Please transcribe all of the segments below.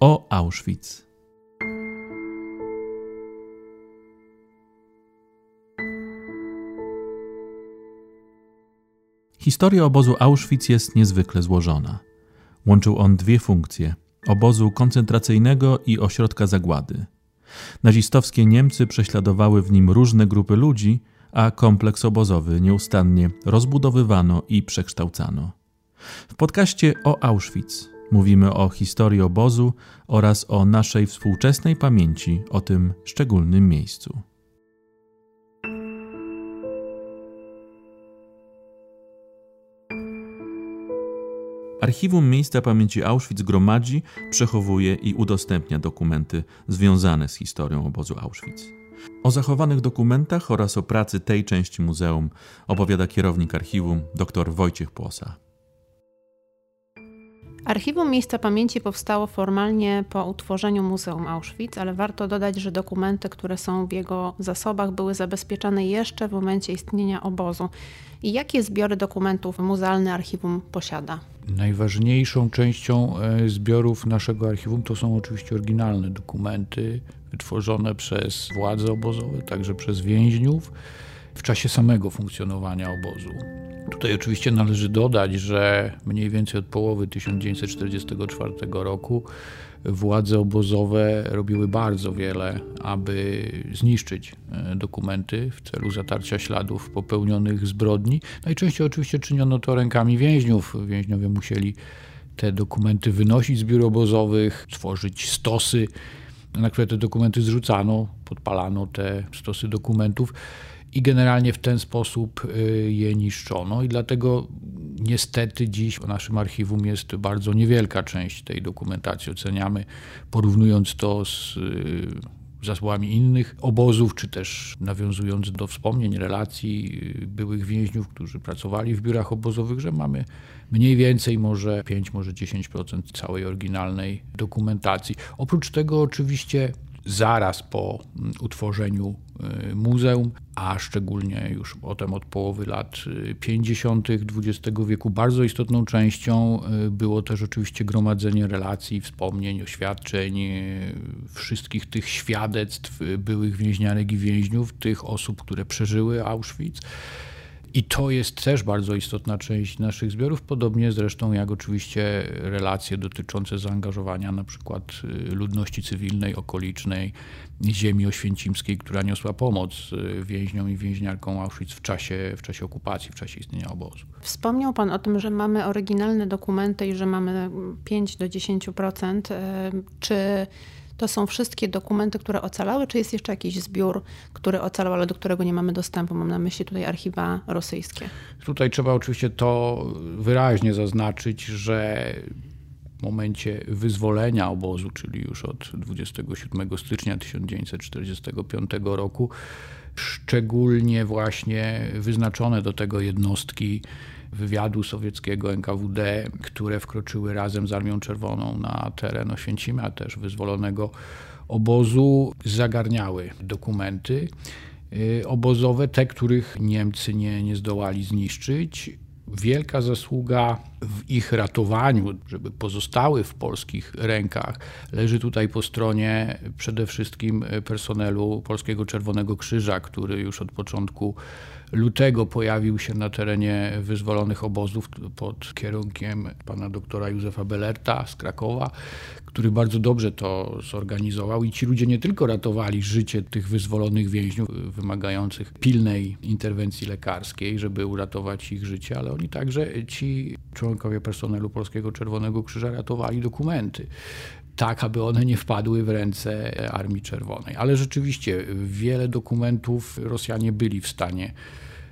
o Auschwitz. Historia obozu Auschwitz jest niezwykle złożona. Łączył on dwie funkcje: obozu koncentracyjnego i ośrodka zagłady. Nazistowskie Niemcy prześladowały w nim różne grupy ludzi, a kompleks obozowy nieustannie rozbudowywano i przekształcano. W podcaście o Auschwitz mówimy o historii obozu oraz o naszej współczesnej pamięci o tym szczególnym miejscu. Archiwum Miejsca Pamięci Auschwitz gromadzi, przechowuje i udostępnia dokumenty związane z historią obozu Auschwitz. O zachowanych dokumentach oraz o pracy tej części muzeum opowiada kierownik archiwum dr Wojciech Płosa. Archiwum Miejsca Pamięci powstało formalnie po utworzeniu Muzeum Auschwitz, ale warto dodać, że dokumenty, które są w jego zasobach, były zabezpieczane jeszcze w momencie istnienia obozu. I jakie zbiory dokumentów muzealne archiwum posiada? Najważniejszą częścią e, zbiorów naszego archiwum to są oczywiście oryginalne dokumenty wytworzone przez władze obozowe, także przez więźniów w czasie samego funkcjonowania obozu. Tutaj oczywiście należy dodać, że mniej więcej od połowy 1944 roku władze obozowe robiły bardzo wiele, aby zniszczyć e, dokumenty w celu zatarcia śladów popełnionych zbrodni. Najczęściej oczywiście czyniono to rękami więźniów. Więźniowie musieli te dokumenty wynosić z biur obozowych, tworzyć stosy, na które te dokumenty zrzucano, podpalano te stosy dokumentów i generalnie w ten sposób y, je niszczono. I dlatego niestety dziś w naszym archiwum jest bardzo niewielka część tej dokumentacji. Oceniamy, porównując to z y, zasobami innych obozów, czy też nawiązując do wspomnień, relacji y, byłych więźniów, którzy pracowali w biurach obozowych, że mamy mniej więcej może 5, może 10% całej oryginalnej dokumentacji. Oprócz tego oczywiście zaraz po mm, utworzeniu y, muzeum, a szczególnie już potem od połowy lat 50. XX wieku, bardzo istotną częścią y, było też oczywiście gromadzenie relacji, wspomnień, oświadczeń, wszystkich tych świadectw byłych więźnianek i więźniów, tych osób, które przeżyły Auschwitz. I to jest też bardzo istotna część naszych zbiorów, podobnie zresztą jak oczywiście relacje dotyczące zaangażowania na przykład y, ludności cywilnej, okolicznej, ziemi oświęcimskiej, która niosła pomoc y, więźniom i więźniarkom Auschwitz w czasie, w czasie okupacji, w czasie istnienia obozu. Wspomniał Pan o tym, że mamy oryginalne dokumenty i że mamy 5 do 10%. Czy to są wszystkie dokumenty, które ocalały, czy jest jeszcze jakiś zbiór, który ocalał, ale do którego nie mamy dostępu? Mam na myśli tutaj archiwa rosyjskie. Tutaj trzeba oczywiście to wyraźnie zaznaczyć, że w momencie wyzwolenia obozu, czyli już od 27 stycznia 1945 roku, szczególnie właśnie wyznaczone do tego jednostki wywiadu sowieckiego NKWD, które wkroczyły razem z Armią Czerwoną na teren Oświęcimia, też wyzwolonego obozu, zagarniały dokumenty y, obozowe, te, których Niemcy nie, nie zdołali zniszczyć. Wielka zasługa w ich ratowaniu, żeby pozostały w polskich rękach, leży tutaj po stronie przede wszystkim personelu Polskiego Czerwonego Krzyża, który już od początku lutego pojawił się na terenie wyzwolonych obozów pod kierunkiem pana doktora Józefa Belerta z Krakowa, który bardzo dobrze to zorganizował. I ci ludzie nie tylko ratowali życie tych wyzwolonych więźniów wymagających pilnej interwencji lekarskiej, żeby uratować ich życie, ale oni także, ci członkowie personelu Polskiego Czerwonego Krzyża ratowali dokumenty tak, aby one nie wpadły w ręce Armii Czerwonej. Ale rzeczywiście wiele dokumentów Rosjanie byli w stanie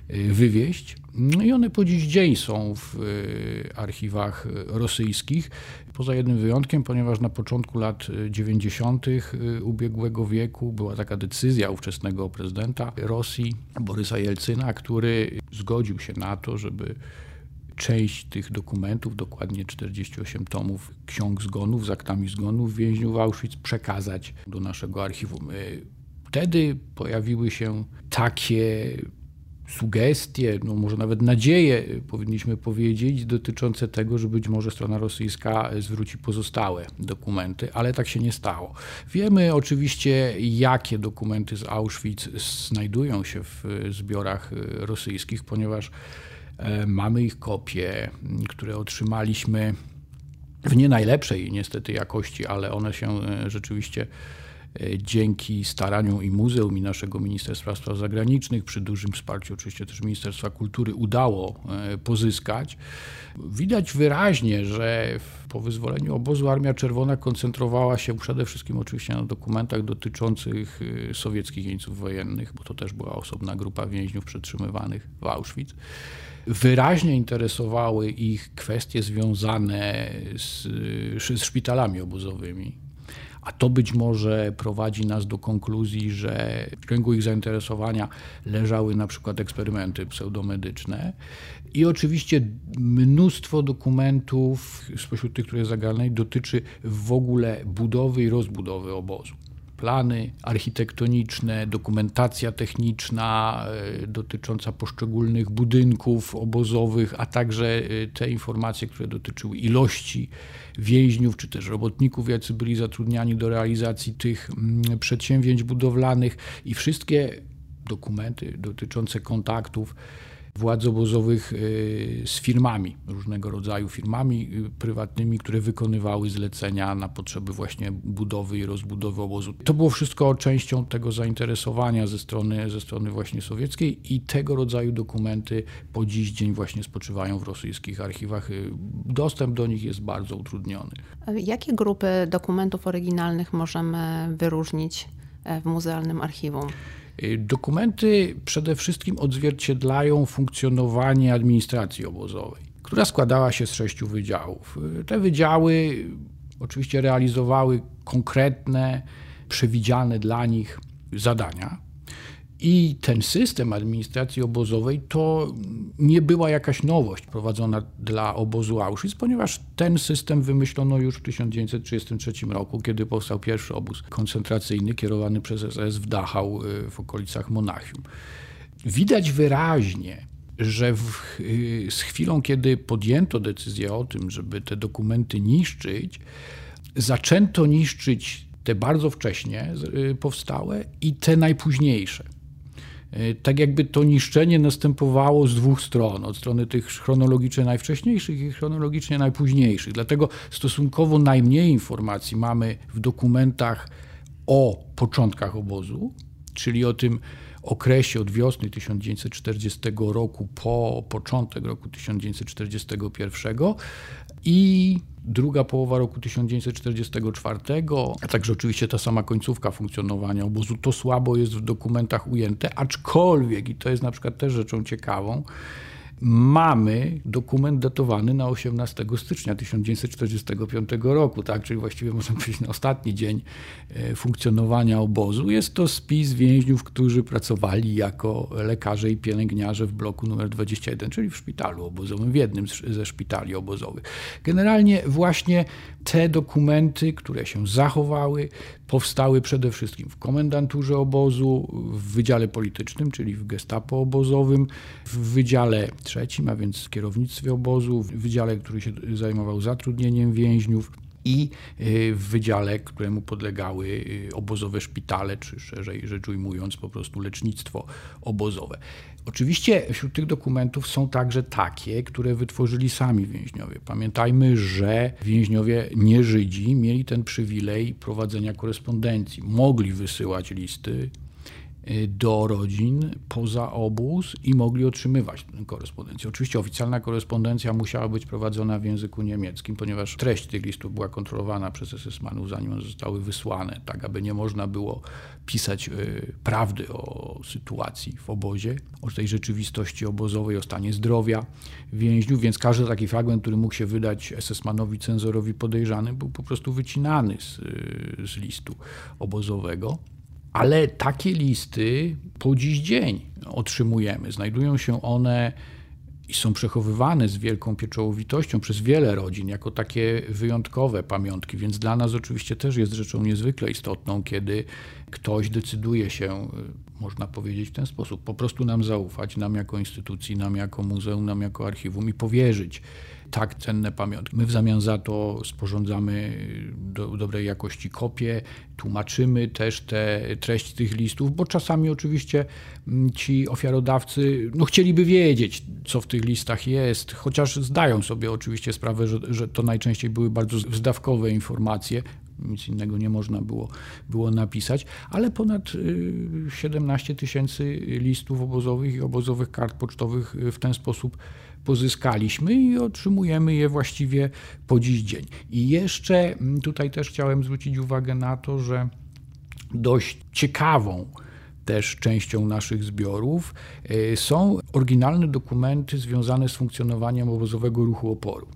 y, wywieźć. No i one po dziś dzień są w y, archiwach rosyjskich. Poza jednym wyjątkiem, ponieważ na początku lat 90. Y, ubiegłego wieku była taka decyzja ówczesnego prezydenta Rosji, Borysa Jelcyna, który zgodził się na to, żeby część tych dokumentów, dokładnie 48 tomów ksiąg zgonów z aktami zgonów więźniów Auschwitz przekazać do naszego archiwum. Wtedy pojawiły się takie sugestie, no może nawet nadzieje, powinniśmy powiedzieć, dotyczące tego, że być może strona rosyjska zwróci pozostałe dokumenty, ale tak się nie stało. Wiemy oczywiście, jakie dokumenty z Auschwitz znajdują się w zbiorach rosyjskich, ponieważ mamy ich kopie, które otrzymaliśmy w nie najlepszej niestety jakości, ale one się e, rzeczywiście E, dzięki staraniom i muzeum, i naszego Ministerstwa Spraw Zagranicznych, przy dużym wsparciu oczywiście też Ministerstwa Kultury, udało e, pozyskać. Widać wyraźnie, że po wyzwoleniu obozu Armia Czerwona koncentrowała się przede wszystkim oczywiście na dokumentach dotyczących e, sowieckich jeńców wojennych, bo to też była osobna grupa więźniów przetrzymywanych w Auschwitz wyraźnie interesowały ich kwestie związane z, z szpitalami obozowymi. A to być może prowadzi nas do konkluzji, że w kręgu ich zainteresowania leżały na przykład eksperymenty pseudomedyczne. I oczywiście mnóstwo dokumentów spośród tych, które zagarnęli, dotyczy w ogóle budowy i rozbudowy obozu plany architektoniczne, dokumentacja techniczna e, dotycząca poszczególnych budynków obozowych, a także e, te informacje, które dotyczyły ilości więźniów czy też robotników, jacy byli zatrudniani do realizacji tych mm, przedsięwzięć budowlanych i wszystkie dokumenty dotyczące kontaktów władz obozowych y, z firmami, różnego rodzaju firmami y, prywatnymi, które wykonywały zlecenia na potrzeby właśnie budowy i rozbudowy obozu. To było wszystko częścią tego zainteresowania ze strony, ze strony właśnie sowieckiej i tego rodzaju dokumenty po dziś dzień właśnie spoczywają w rosyjskich archiwach. Y, dostęp do nich jest bardzo utrudniony. Jakie grupy dokumentów oryginalnych możemy wyróżnić e, w muzealnym archiwum? Y, dokumenty przede wszystkim odzwierciedlają funkcjonowanie administracji obozowej, która składała się z sześciu wydziałów. Y, te wydziały oczywiście realizowały konkretne, przewidziane dla nich zadania. I ten system administracji obozowej to nie była jakaś nowość prowadzona dla obozu Auschwitz, ponieważ ten system wymyślono już w 1933 roku, kiedy powstał pierwszy obóz koncentracyjny kierowany przez SS w Dachau y, w okolicach Monachium. Widać wyraźnie, że w, y, z chwilą, kiedy podjęto decyzję o tym, żeby te dokumenty niszczyć, zaczęto niszczyć te bardzo wcześnie y, powstałe i te najpóźniejsze. E, tak jakby to niszczenie następowało z dwóch stron, od strony tych chronologicznie najwcześniejszych i chronologicznie najpóźniejszych. Dlatego stosunkowo najmniej informacji mamy w dokumentach o początkach obozu, czyli o tym okresie od wiosny 1940 roku po początek roku 1941 i druga połowa roku 1944, a także oczywiście ta sama końcówka funkcjonowania obozu, to słabo jest w dokumentach ujęte, aczkolwiek, i to jest na przykład też rzeczą ciekawą, mamy dokument datowany na 18 stycznia 1945 roku, tak? czyli właściwie można powiedzieć na ostatni dzień e, funkcjonowania obozu. Jest to spis więźniów, którzy pracowali jako lekarze i pielęgniarze w bloku numer 21, czyli w szpitalu obozowym, w jednym ze szpitali obozowych. Generalnie właśnie te dokumenty, które się zachowały, powstały przede wszystkim w komendanturze obozu, w wydziale politycznym, czyli w gestapo obozowym, w wydziale trzecim, a więc kierownictwie obozu, w wydziale, który się zajmował zatrudnieniem więźniów i y, w wydziale, któremu podlegały y, obozowe szpitale, czy szerzej rzecz ujmując po prostu lecznictwo obozowe. Oczywiście wśród tych dokumentów są także takie, które wytworzyli sami więźniowie. Pamiętajmy, że więźniowie nie Żydzi mieli ten przywilej prowadzenia korespondencji. Mogli wysyłać listy do rodzin poza obóz i mogli otrzymywać korespondencję. Oczywiście oficjalna korespondencja musiała być prowadzona w języku niemieckim, ponieważ treść tych listów była kontrolowana przez SS-manów, zanim one zostały wysłane, tak aby nie można było pisać y, prawdy o sytuacji w obozie, o tej rzeczywistości obozowej, o stanie zdrowia więźniów, więc każdy taki fragment, który mógł się wydać SS-manowi cenzorowi podejrzanym, był po prostu wycinany z, y, z listu obozowego. Ale takie listy po dziś dzień otrzymujemy. Znajdują się one i są przechowywane z wielką pieczołowitością przez wiele rodzin jako takie wyjątkowe pamiątki, więc dla nas oczywiście też jest rzeczą niezwykle istotną, kiedy ktoś decyduje się można powiedzieć w ten sposób. Po prostu nam zaufać, nam jako instytucji, nam jako muzeum, nam jako archiwum i powierzyć tak cenne pamiątki. My w zamian za to sporządzamy do, dobrej jakości kopie, tłumaczymy też te treści tych listów, bo czasami oczywiście mm, ci ofiarodawcy no, chcieliby wiedzieć, co w tych listach jest, chociaż zdają sobie oczywiście sprawę, że, że to najczęściej były bardzo zdawkowe informacje, nic innego nie można było, było napisać, ale ponad 17 y, tysięcy listów obozowych i obozowych kart pocztowych w ten sposób pozyskaliśmy i otrzymujemy je właściwie po dziś dzień. I jeszcze mm, tutaj też chciałem zwrócić uwagę na to, że dość ciekawą też częścią naszych zbiorów y, są oryginalne dokumenty związane z funkcjonowaniem obozowego ruchu oporu.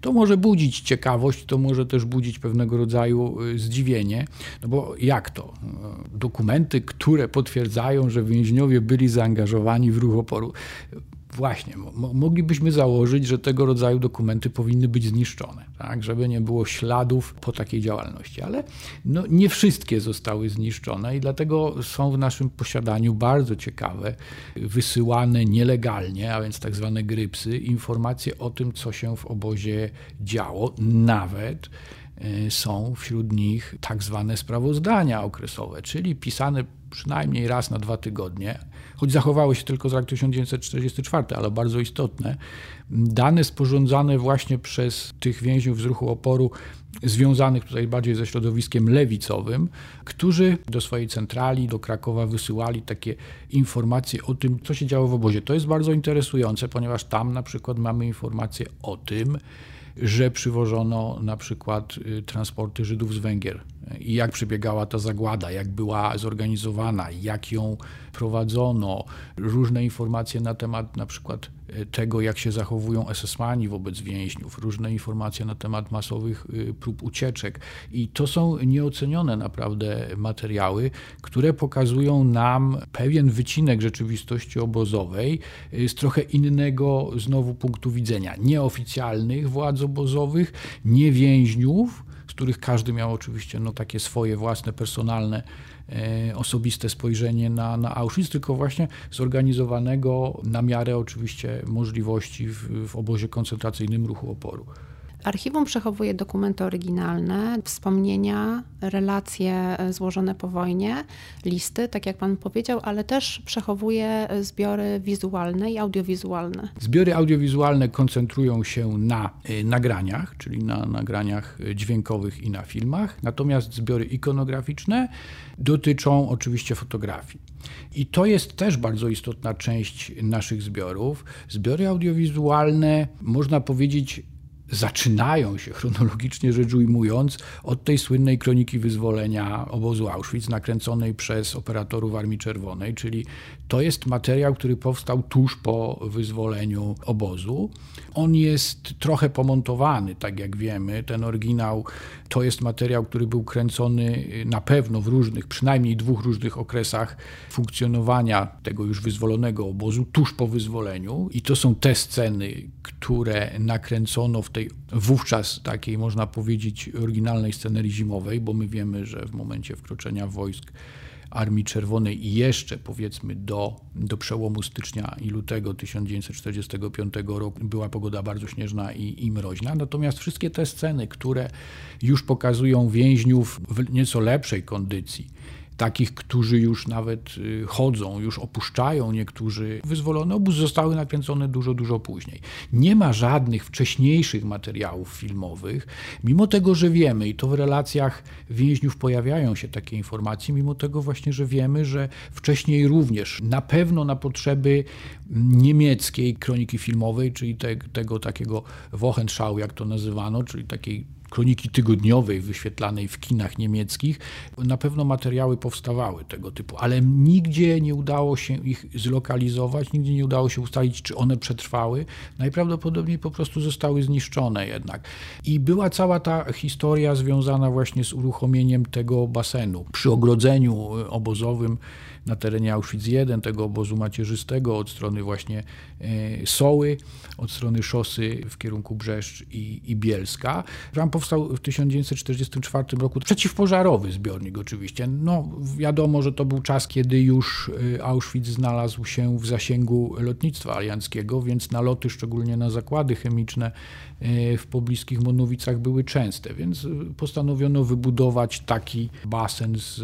To może budzić ciekawość, to może też budzić pewnego rodzaju y, zdziwienie, no bo jak to? Dokumenty, które potwierdzają, że więźniowie byli zaangażowani w ruch oporu. Właśnie, moglibyśmy założyć, że tego rodzaju dokumenty powinny być zniszczone, tak, żeby nie było śladów po takiej działalności, ale no, nie wszystkie zostały zniszczone i dlatego są w naszym posiadaniu bardzo ciekawe, wysyłane nielegalnie, a więc tak zwane grypsy, informacje o tym, co się w obozie działo, nawet są wśród nich tak zwane sprawozdania okresowe, czyli pisane przynajmniej raz na dwa tygodnie, choć zachowały się tylko z roku 1944, ale bardzo istotne, dane sporządzane właśnie przez tych więźniów z ruchu oporu, związanych tutaj bardziej ze środowiskiem lewicowym, którzy do swojej centrali, do Krakowa wysyłali takie informacje o tym, co się działo w obozie. To jest bardzo interesujące, ponieważ tam na przykład mamy informacje o tym, że przywożono na przykład y, transporty Żydów z Węgier. I jak przebiegała ta zagłada, jak była zorganizowana, jak ją prowadzono, różne informacje na temat na przykład tego, jak się zachowują SS-mani wobec więźniów, różne informacje na temat masowych e, prób ucieczek. I to są nieocenione naprawdę materiały, które pokazują nam pewien wycinek rzeczywistości obozowej e, z trochę innego znowu punktu widzenia. Nieoficjalnych władz obozowych, nie więźniów, z których każdy miał oczywiście no, takie swoje własne, personalne, e, osobiste spojrzenie na, na Auschwitz, tylko właśnie zorganizowanego na miarę oczywiście możliwości w, w obozie koncentracyjnym ruchu oporu. Archiwum przechowuje dokumenty oryginalne, wspomnienia, relacje e, złożone po wojnie, listy, tak jak Pan powiedział, ale też przechowuje zbiory wizualne i audiowizualne. Zbiory audiowizualne koncentrują się na e, nagraniach, czyli na nagraniach e, dźwiękowych i na filmach, natomiast zbiory ikonograficzne dotyczą oczywiście fotografii. I to jest też bardzo istotna część naszych zbiorów. Zbiory audiowizualne, można powiedzieć, zaczynają się chronologicznie rzecz ujmując od tej słynnej kroniki wyzwolenia obozu Auschwitz nakręconej przez operatorów Armii Czerwonej, czyli to jest materiał, który powstał tuż po wyzwoleniu obozu. On jest trochę pomontowany, tak jak wiemy. Ten oryginał to jest materiał, który był kręcony na pewno w różnych, przynajmniej dwóch różnych okresach funkcjonowania tego już wyzwolonego obozu, tuż po wyzwoleniu. I to są te sceny, które nakręcono w tej wówczas takiej, można powiedzieć, oryginalnej scenerii zimowej, bo my wiemy, że w momencie wkroczenia wojsk Armii Czerwonej jeszcze powiedzmy do, do przełomu stycznia i lutego 1945 roku była pogoda bardzo śnieżna i, i mroźna. Natomiast wszystkie te sceny, które już pokazują więźniów w nieco lepszej kondycji, takich, którzy już nawet y, chodzą, już opuszczają niektórzy wyzwolone obóz, zostały nakręcone dużo, dużo później. Nie ma żadnych wcześniejszych materiałów filmowych, mimo tego, że wiemy, i to w relacjach więźniów pojawiają się takie informacje, mimo tego właśnie, że wiemy, że wcześniej również na pewno na potrzeby niemieckiej kroniki filmowej, czyli te, tego takiego Wochenschau, jak to nazywano, czyli takiej kroniki tygodniowej wyświetlanej w kinach niemieckich, na pewno materiały powstawały tego typu, ale nigdzie nie udało się ich zlokalizować, nigdzie nie udało się ustalić, czy one przetrwały. Najprawdopodobniej po prostu zostały zniszczone jednak. I była cała ta historia związana właśnie z uruchomieniem tego basenu. Przy ogrodzeniu obozowym na terenie Auschwitz I, tego obozu macierzystego od strony właśnie e, Soły, od strony szosy w kierunku Brzeszcz i, i Bielska. Tam powstał w 1944 roku przeciwpożarowy zbiornik oczywiście. No wiadomo, że to był czas, kiedy już y, Auschwitz znalazł się w zasięgu lotnictwa alianckiego, więc naloty, szczególnie na zakłady chemiczne w pobliskich Monowicach były częste, więc y, postanowiono wybudować taki basen z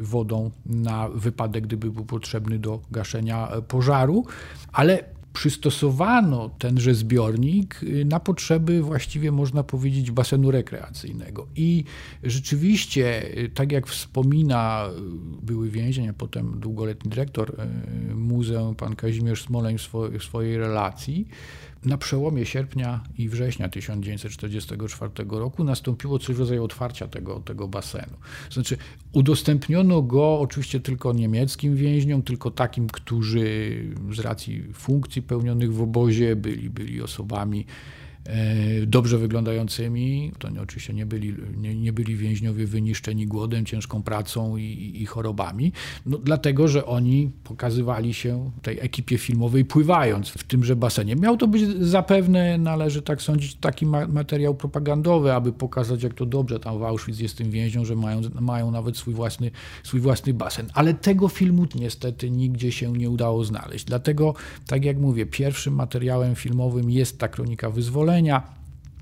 wodą na wypadek, gdyby był potrzebny do gaszenia pożaru, ale przystosowano tenże zbiornik y, na potrzeby właściwie można powiedzieć basenu rekreacyjnego. I rzeczywiście, y, tak jak wspomina y, były więzień, a potem długoletni dyrektor muzeum, pan Kazimierz Smoleń w swojej relacji, na przełomie sierpnia i września 1944 roku nastąpiło coś w rodzaju otwarcia tego, tego basenu. Znaczy, udostępniono go oczywiście tylko niemieckim więźniom, tylko takim, którzy z racji funkcji pełnionych w obozie byli, byli osobami dobrze wyglądającymi. To nie, oczywiście nie byli, nie, nie byli więźniowie wyniszczeni głodem, ciężką pracą i, i, chorobami, no, dlatego że oni pokazywali się tej ekipie filmowej pływając w tymże basenie. Miał to być zapewne, należy tak sądzić, taki ma materiał propagandowy, aby pokazać, jak to dobrze tam w Auschwitz jest tym więźniom, że mają, mają nawet swój własny, swój własny basen. Ale tego filmu niestety nigdzie się nie udało znaleźć. Dlatego, tak jak mówię, pierwszym materiałem filmowym jest ta kronika wyzwolenia, wydarzenia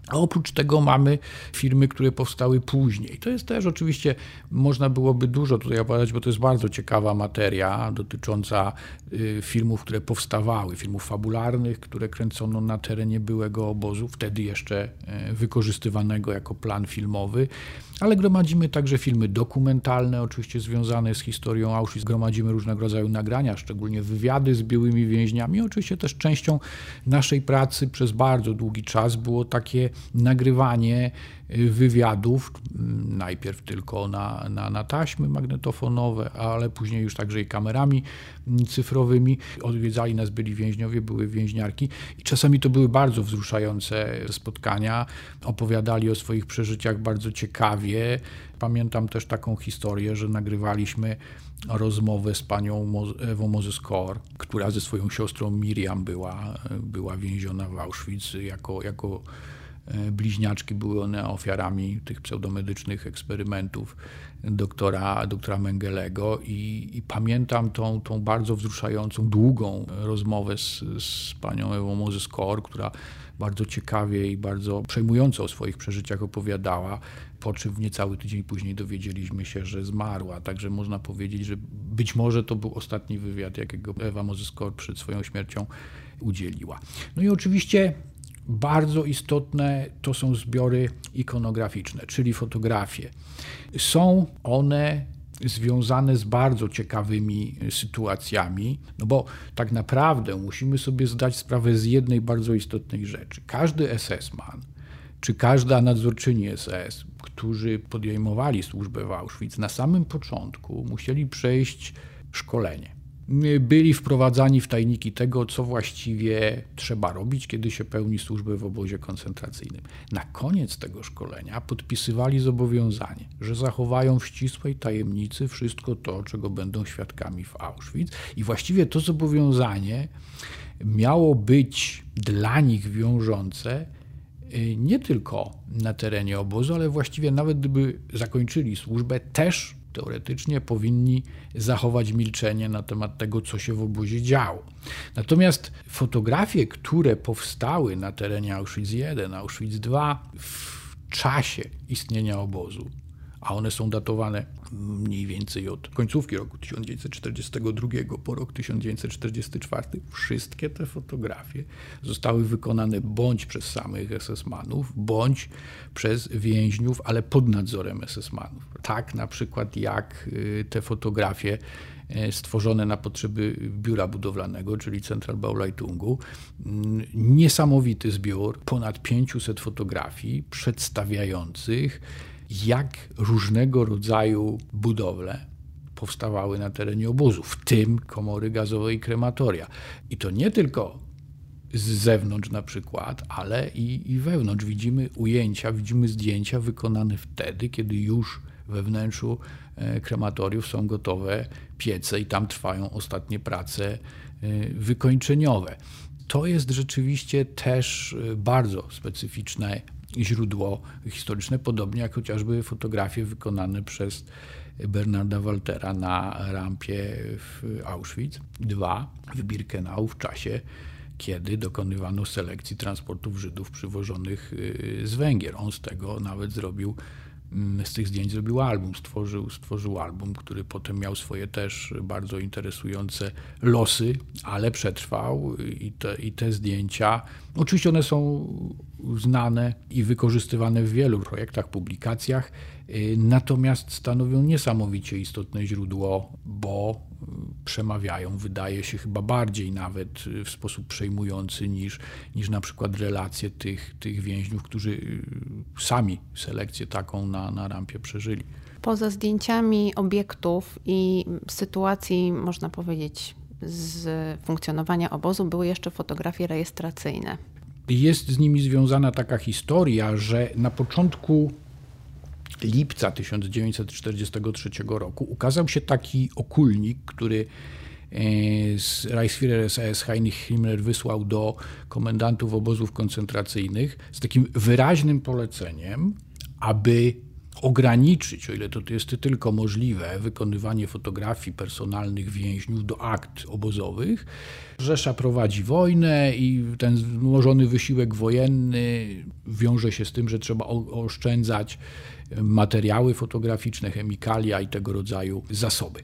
a oprócz tego mamy firmy, które powstały później. To jest też oczywiście, można byłoby dużo tutaj opowiadać, bo to jest bardzo ciekawa materia dotycząca y, filmów, które powstawały, filmów fabularnych, które kręcono na terenie byłego obozu, wtedy jeszcze y, wykorzystywanego jako plan filmowy ale gromadzimy także filmy dokumentalne, oczywiście związane z historią Auschwitz. Gromadzimy różnego rodzaju nagrania, szczególnie wywiady z byłymi więźniami. Oczywiście też częścią naszej pracy przez bardzo długi czas było takie nagrywanie y, wywiadów, najpierw tylko na, na, na taśmy magnetofonowe, ale później już także i kamerami cyfrowymi. Odwiedzali nas byli więźniowie, były więźniarki i czasami to były bardzo wzruszające spotkania. Opowiadali o swoich przeżyciach bardzo ciekawie Pamiętam też taką historię, że nagrywaliśmy rozmowę z panią Ewą Mozeskor, która ze swoją siostrą Miriam była, była więziona w Auschwitz jako, jako bliźniaczki. Były one ofiarami tych pseudomedycznych eksperymentów doktora, doktora Mengelego i, i pamiętam tą, tą bardzo wzruszającą, długą rozmowę z, z panią Ewą Mozeskor, która bardzo ciekawie i bardzo przejmująco o swoich przeżyciach opowiadała po czym niecały tydzień później dowiedzieliśmy się, że zmarła. Także można powiedzieć, że być może to był ostatni wywiad, jakiego Ewa Mozyskor przed swoją śmiercią udzieliła. No i oczywiście bardzo istotne to są zbiory ikonograficzne, czyli fotografie. Są one związane z bardzo ciekawymi sytuacjami, no bo tak naprawdę musimy sobie zdać sprawę z jednej bardzo istotnej rzeczy. Każdy SS-man, czy każda nadzorczyni SS którzy podejmowali służbę w Auschwitz, na samym początku musieli przejść szkolenie. Byli wprowadzani w tajniki tego, co właściwie trzeba robić, kiedy się pełni służbę w obozie koncentracyjnym. Na koniec tego szkolenia podpisywali zobowiązanie, że zachowają w ścisłej tajemnicy wszystko to, czego będą świadkami w Auschwitz, i właściwie to zobowiązanie miało być dla nich wiążące Y, nie tylko na terenie obozu, ale właściwie nawet gdyby zakończyli służbę, też teoretycznie powinni zachować milczenie na temat tego, co się w obozie działo. Natomiast fotografie, które powstały na terenie Auschwitz I, Auschwitz II w czasie istnienia obozu, a one są datowane mniej więcej od końcówki roku 1942 po rok 1944. Wszystkie te fotografie zostały wykonane bądź przez samych SS-manów, bądź przez więźniów, ale pod nadzorem SS-manów. Tak na przykład jak y, te fotografie y, stworzone na potrzeby biura budowlanego, czyli Central Bauleitungu. Mm, niesamowity zbiór, ponad 500 fotografii przedstawiających jak różnego rodzaju budowle powstawały na terenie obozu, w tym komory gazowe i krematoria. I to nie tylko z zewnątrz na przykład, ale i, i wewnątrz. Widzimy ujęcia, widzimy zdjęcia wykonane wtedy, kiedy już we wnętrzu e, krematoriów są gotowe piece i tam trwają ostatnie prace e, wykończeniowe. To jest rzeczywiście też e, bardzo specyficzne źródło historyczne, podobnie jak chociażby fotografie wykonane przez Bernarda Waltera na rampie w Auschwitz. Dwa, w Birkenau w czasie, kiedy dokonywano selekcji transportów Żydów przywożonych y, z Węgier. On z tego nawet zrobił z tych zdjęć zrobił album, stworzył, stworzył album, który potem miał swoje też bardzo interesujące losy, ale przetrwał i te, i te zdjęcia, oczywiście one są znane i wykorzystywane w wielu projektach, publikacjach, y, natomiast stanowią niesamowicie istotne źródło, bo przemawiają, wydaje się chyba bardziej nawet w sposób przejmujący niż, niż na przykład relacje tych, tych więźniów, którzy y, sami selekcję taką na, na rampie przeżyli. Poza zdjęciami obiektów i sytuacji, można powiedzieć, z funkcjonowania obozu, były jeszcze fotografie rejestracyjne. Jest z nimi związana taka historia, że na początku lipca 1943 roku ukazał się taki okulnik, który Reichsführer SS Heinrich Himmler wysłał do komendantów obozów koncentracyjnych z takim wyraźnym poleceniem, aby ograniczyć, o ile to jest tylko możliwe, wykonywanie fotografii personalnych więźniów do akt obozowych. Rzesza prowadzi wojnę i ten złożony wysiłek wojenny wiąże się z tym, że trzeba oszczędzać materiały fotograficzne, chemikalia i tego rodzaju zasoby.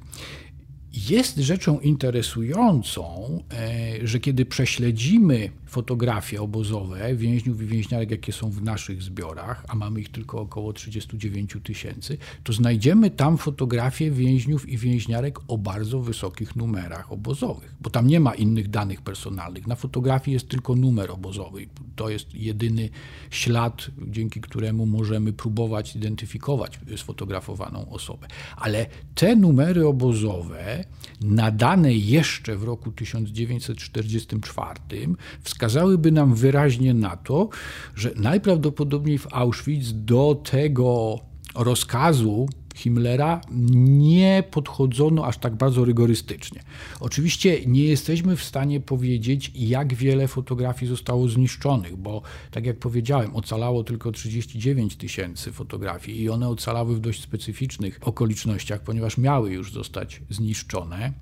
Jest rzeczą interesującą, e, że kiedy prześledzimy fotografie obozowe więźniów i więźniarek, jakie są w naszych zbiorach, a mamy ich tylko około 39 tysięcy, to znajdziemy tam fotografie więźniów i więźniarek o bardzo wysokich numerach obozowych, bo tam nie ma innych danych personalnych. Na fotografii jest tylko numer obozowy. To jest jedyny ślad, dzięki któremu możemy próbować identyfikować sfotografowaną osobę. Ale te numery obozowe, nadane jeszcze w roku 1944, wskazują, wskazałyby nam wyraźnie na to, że najprawdopodobniej w Auschwitz do tego rozkazu Himmlera nie podchodzono aż tak bardzo rygorystycznie. Oczywiście nie jesteśmy w stanie powiedzieć, jak wiele fotografii zostało zniszczonych, bo tak jak powiedziałem, ocalało tylko 39 tysięcy fotografii i one ocalały w dość specyficznych okolicznościach, ponieważ miały już zostać zniszczone.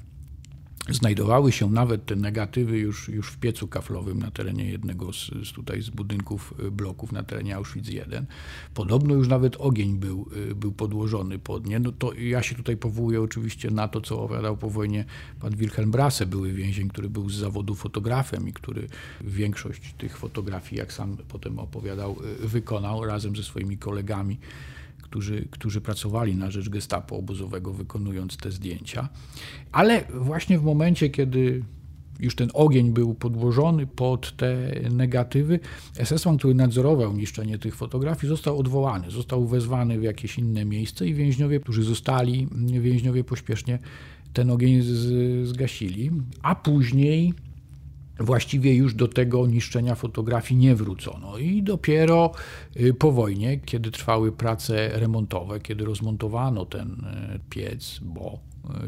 Znajdowały się nawet te negatywy już, już w piecu kaflowym na terenie jednego z, z tutaj z budynków y, bloków na terenie Auschwitz I. Podobno już nawet ogień był, y, był podłożony pod nie. No to ja się tutaj powołuję oczywiście na to, co opowiadał po wojnie pan Wilhelm Brasse, były więzień, który był z zawodu fotografem i który większość tych fotografii, jak sam potem opowiadał, y, wykonał razem ze swoimi kolegami którzy, którzy pracowali na rzecz gestapo obozowego, wykonując te zdjęcia. Ale właśnie w momencie, kiedy już ten ogień był podłożony pod te negatywy, SS-man, który nadzorował niszczenie tych fotografii, został odwołany, został wezwany w jakieś inne miejsce i więźniowie, którzy zostali, więźniowie pośpiesznie ten ogień zgasili, a później właściwie już do tego niszczenia fotografii nie wrócono. I dopiero y, po wojnie, kiedy trwały prace remontowe, kiedy rozmontowano ten y, piec, bo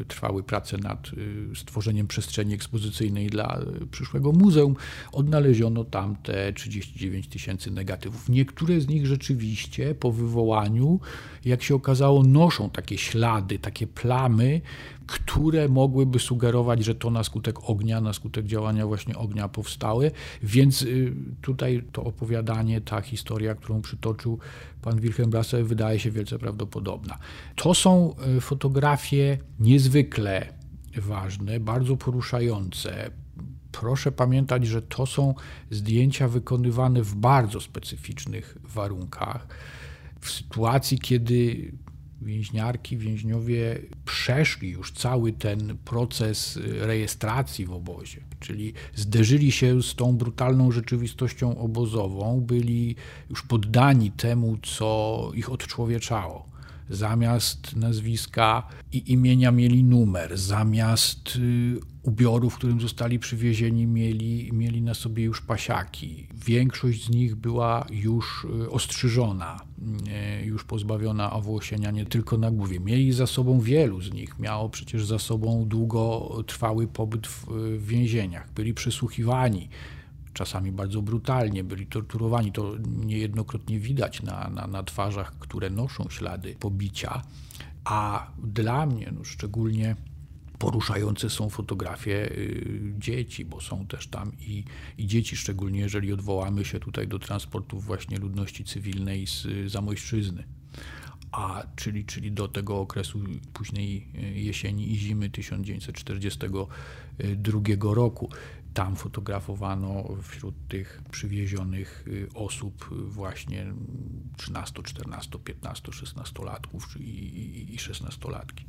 y, trwały prace nad stworzeniem przestrzeni ekspozycyjnej dla przyszłego muzeum, odnaleziono tam te 39 tysięcy negatywów. Niektóre z nich rzeczywiście po wywołaniu, jak się okazało, noszą takie ślady, takie plamy które mogłyby sugerować, że to na skutek ognia, na skutek działania właśnie ognia powstały. Więc y, tutaj to opowiadanie, ta historia, którą przytoczył pan Wilhelm Brasse, wydaje się wielce prawdopodobna. To są y, fotografie niezwykle ważne, bardzo poruszające. Proszę pamiętać, że to są zdjęcia wykonywane w bardzo specyficznych warunkach. W sytuacji, kiedy więźniarki, więźniowie przeszli już cały ten proces rejestracji w obozie, czyli zderzyli się z tą brutalną rzeczywistością obozową, byli już poddani temu, co ich odczłowieczało. Zamiast nazwiska i imienia mieli numer, zamiast y, ubioru, w którym zostali przywiezieni, mieli, mieli na sobie już pasiaki. Większość z nich była już y, ostrzyżona, y, już pozbawiona owłosienia nie tylko na głowie. Mieli za sobą wielu z nich, miało przecież za sobą długotrwały pobyt w, w więzieniach. Byli przesłuchiwani czasami bardzo brutalnie, byli torturowani. To niejednokrotnie widać na, na, na twarzach, które noszą ślady pobicia. A dla mnie no, szczególnie poruszające są fotografie y, dzieci, bo są też tam i, i dzieci, szczególnie jeżeli odwołamy się tutaj do transportów właśnie ludności cywilnej z Zamojszczyzny a czyli, czyli do tego okresu późnej jesieni i zimy 1942 roku. Tam fotografowano wśród tych przywiezionych y, osób właśnie 13, 14, 15, 16 latków i, i 16 latki.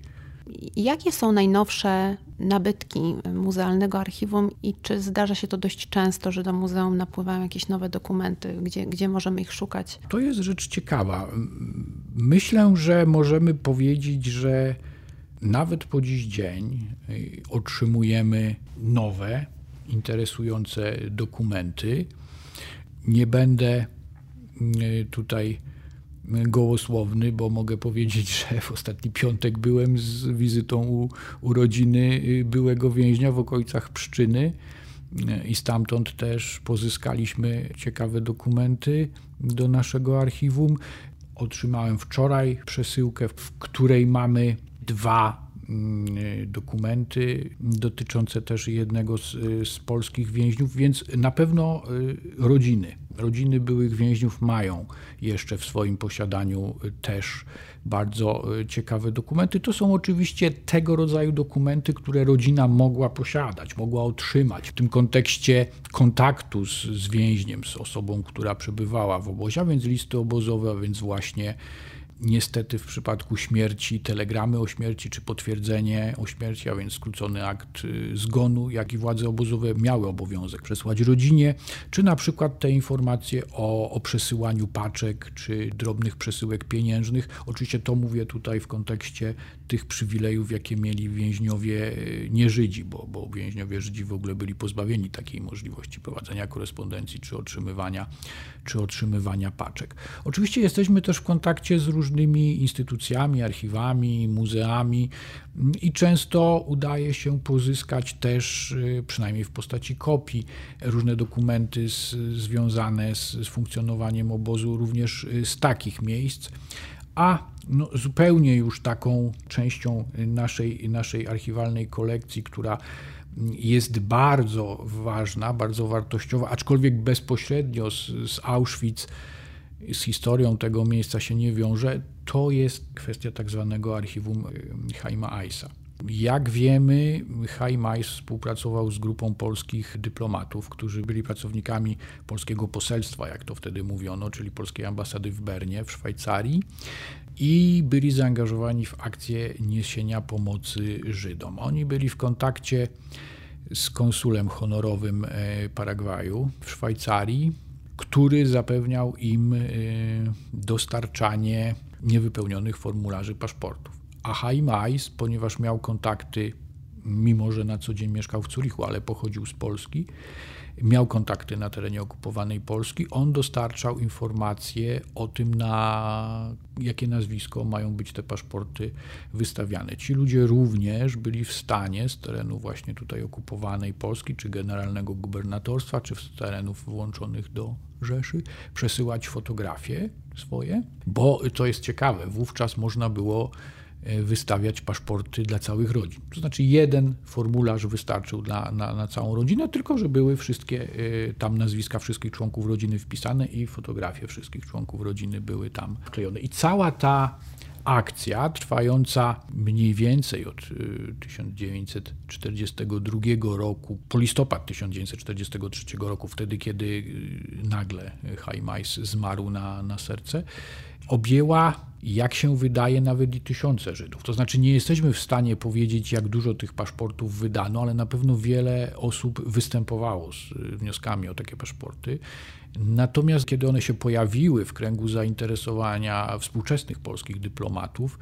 Jakie są najnowsze nabytki muzealnego archiwum i czy zdarza się to dość często, że do muzeum napływają jakieś nowe dokumenty, gdzie, gdzie możemy ich szukać? To jest rzecz ciekawa. Myślę, że możemy powiedzieć, że nawet po dziś dzień y, otrzymujemy nowe, interesujące dokumenty. Nie będę y, tutaj gołosłowny, bo mogę powiedzieć, że w ostatni piątek byłem z wizytą u, u rodziny y, byłego więźnia w okolicach Pszczyny i stamtąd też pozyskaliśmy ciekawe dokumenty do naszego archiwum. Otrzymałem wczoraj przesyłkę, w której mamy dwa dokumenty dotyczące też jednego z, z polskich więźniów, więc na pewno y, rodziny rodziny byłych więźniów mają jeszcze w swoim posiadaniu też bardzo ciekawe dokumenty. To są oczywiście tego rodzaju dokumenty, które rodzina mogła posiadać, mogła otrzymać w tym kontekście kontaktu z, z więźniem, z osobą, która przebywała w obozie, a więc listy obozowe, a więc właśnie Niestety w przypadku śmierci telegramy o śmierci czy potwierdzenie o śmierci, a więc skrócony akt y, zgonu, jak i władze obozowe miały obowiązek przesłać rodzinie, czy na przykład te informacje o, o przesyłaniu paczek czy drobnych przesyłek pieniężnych. Oczywiście to mówię tutaj w kontekście tych przywilejów, jakie mieli więźniowie y, nie Żydzi, bo, bo więźniowie Żydzi w ogóle byli pozbawieni takiej możliwości prowadzenia korespondencji czy otrzymywania, czy otrzymywania paczek. Oczywiście jesteśmy też w kontakcie z różnymi różnymi instytucjami, archiwami, muzeami i często udaje się pozyskać też, y, przynajmniej w postaci kopii, różne dokumenty z, związane z, z funkcjonowaniem obozu również y, z takich miejsc. A no, zupełnie już taką częścią naszej, naszej archiwalnej kolekcji, która jest bardzo ważna, bardzo wartościowa, aczkolwiek bezpośrednio z, z Auschwitz z historią tego miejsca się nie wiąże, to jest kwestia tak zwanego archiwum Haima Aisa. Jak wiemy, Haim Ais współpracował z grupą polskich dyplomatów, którzy byli pracownikami polskiego poselstwa, jak to wtedy mówiono, czyli polskiej ambasady w Bernie w Szwajcarii i byli zaangażowani w akcję niesienia pomocy Żydom. Oni byli w kontakcie z konsulem honorowym e, Paragwaju w Szwajcarii, który zapewniał im y, dostarczanie niewypełnionych formularzy paszportów. A Haim Ais, ponieważ miał kontakty, mimo że na co dzień mieszkał w Zurichu, ale pochodził z Polski, miał kontakty na terenie okupowanej Polski, on dostarczał informacje o tym, na jakie nazwisko mają być te paszporty wystawiane. Ci ludzie również byli w stanie z terenu właśnie tutaj okupowanej Polski, czy generalnego gubernatorstwa, czy z terenów włączonych do Rzeszy, przesyłać fotografie swoje, bo to jest ciekawe, wówczas można było wystawiać paszporty dla całych rodzin. To znaczy jeden formularz wystarczył dla, na, na całą rodzinę, tylko że były wszystkie e, tam nazwiska wszystkich członków rodziny wpisane i fotografie wszystkich członków rodziny były tam wklejone. I cała ta akcja trwająca mniej więcej od 1942 e, roku po listopad 1943 roku, wtedy kiedy nagle Haimais zmarł na, na serce, objęła, jak się wydaje, nawet i tysiące Żydów. To znaczy, nie jesteśmy w stanie powiedzieć, jak dużo tych paszportów wydano, ale na pewno wiele osób występowało z wnioskami o takie paszporty. Natomiast kiedy one się pojawiły w kręgu zainteresowania współczesnych polskich dyplomatów,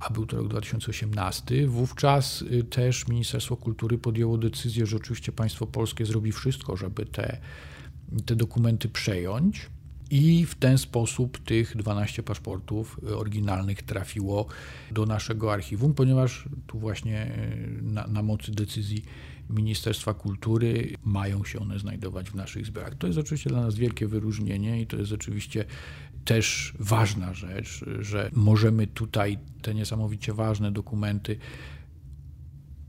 a był to rok 2018, wówczas y, też Ministerstwo Kultury podjęło decyzję, że oczywiście państwo polskie zrobi wszystko, żeby te, te dokumenty przejąć I w ten sposób tych 12 paszportów oryginalnych trafiło do naszego archiwum, ponieważ tu właśnie na, na mocy decyzji Ministerstwa Kultury mają się one znajdować w naszych zbiorach. To jest oczywiście dla nas wielkie wyróżnienie i to jest oczywiście też ważna rzecz, że możemy tutaj te niesamowicie ważne dokumenty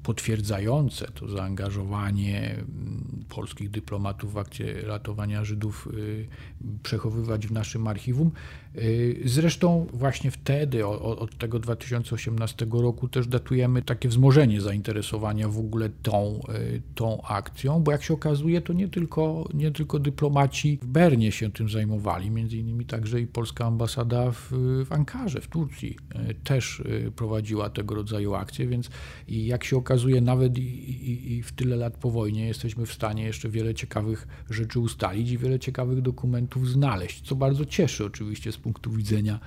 potwierdzające to zaangażowanie mm, polskich dyplomatów w akcie ratowania Żydów y, przechowywać w naszym archiwum. Y, zresztą właśnie wtedy, od tego 2018 roku, też datujemy takie wzmożenie zainteresowania w ogóle tą, y, tą akcją, bo jak się okazuje, to nie tylko, nie tylko dyplomaci w Bernie się tym zajmowali, między innymi także i polska ambasada w, w Ankarze, w Turcji też prowadziła tego rodzaju akcje, więc jak się okazuje, nawet i, i, i, w tyle lat po wojnie jesteśmy w stanie jeszcze wiele ciekawych rzeczy ustalić i wiele ciekawych dokumentów znaleźć, co bardzo cieszy oczywiście z punktu widzenia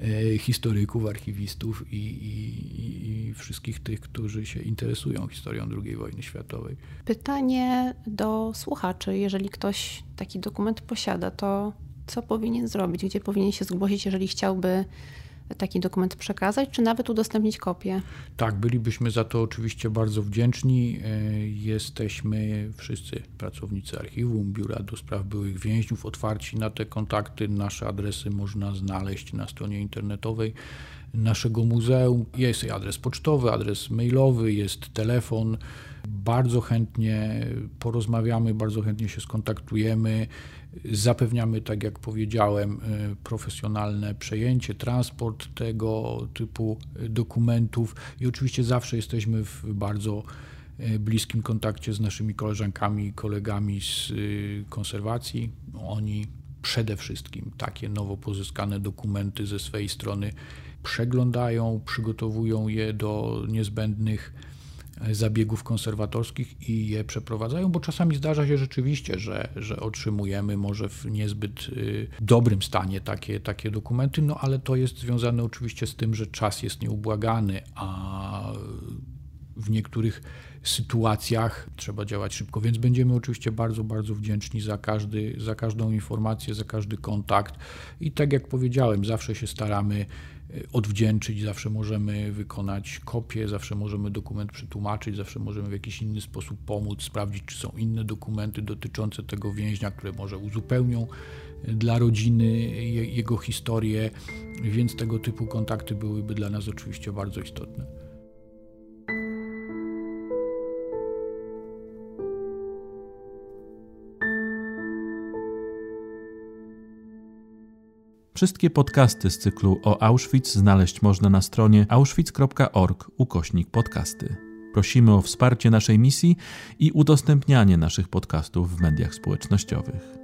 e, historyków, archiwistów i, i, wszystkich tych, którzy się interesują historią II wojny światowej. Pytanie do słuchaczy. Jeżeli ktoś taki dokument posiada, to co powinien zrobić? Gdzie powinien się zgłosić, jeżeli chciałby taki dokument przekazać, czy nawet udostępnić kopię? Tak, bylibyśmy za to oczywiście bardzo wdzięczni. E, jesteśmy wszyscy pracownicy archiwum, biura do spraw byłych więźniów otwarci na te kontakty. Nasze adresy można znaleźć na stronie internetowej naszego muzeum. Jest adres pocztowy, adres mailowy, jest telefon. Bardzo chętnie porozmawiamy, bardzo chętnie się skontaktujemy. Zapewniamy, tak jak powiedziałem, e, profesjonalne przejęcie, transport tego typu dokumentów i oczywiście zawsze jesteśmy w bardzo e, bliskim kontakcie z naszymi koleżankami i kolegami z e, konserwacji. Oni przede wszystkim takie nowo pozyskane dokumenty ze swojej strony przeglądają, przygotowują je do niezbędnych zabiegów konserwatorskich i je przeprowadzają, bo czasami zdarza się rzeczywiście, że, że otrzymujemy może w niezbyt y, dobrym stanie takie, takie dokumenty, no ale to jest związane oczywiście z tym, że czas jest nieubłagany, a w niektórych sytuacjach trzeba działać szybko, więc będziemy oczywiście bardzo, bardzo wdzięczni za, każdy, za każdą informację, za każdy kontakt. I tak jak powiedziałem, zawsze się staramy odwdzięczyć, zawsze możemy wykonać kopię, zawsze możemy dokument przetłumaczyć, zawsze możemy w jakiś inny sposób pomóc, sprawdzić, czy są inne dokumenty dotyczące tego więźnia, które może uzupełnią dla rodziny jego historię, więc tego typu kontakty byłyby dla nas oczywiście bardzo istotne. Wszystkie podcasty z cyklu o Auschwitz znaleźć można na stronie auschwitz.org ukośnik podcasty. Prosimy o wsparcie naszej misji i udostępnianie naszych podcastów w mediach społecznościowych.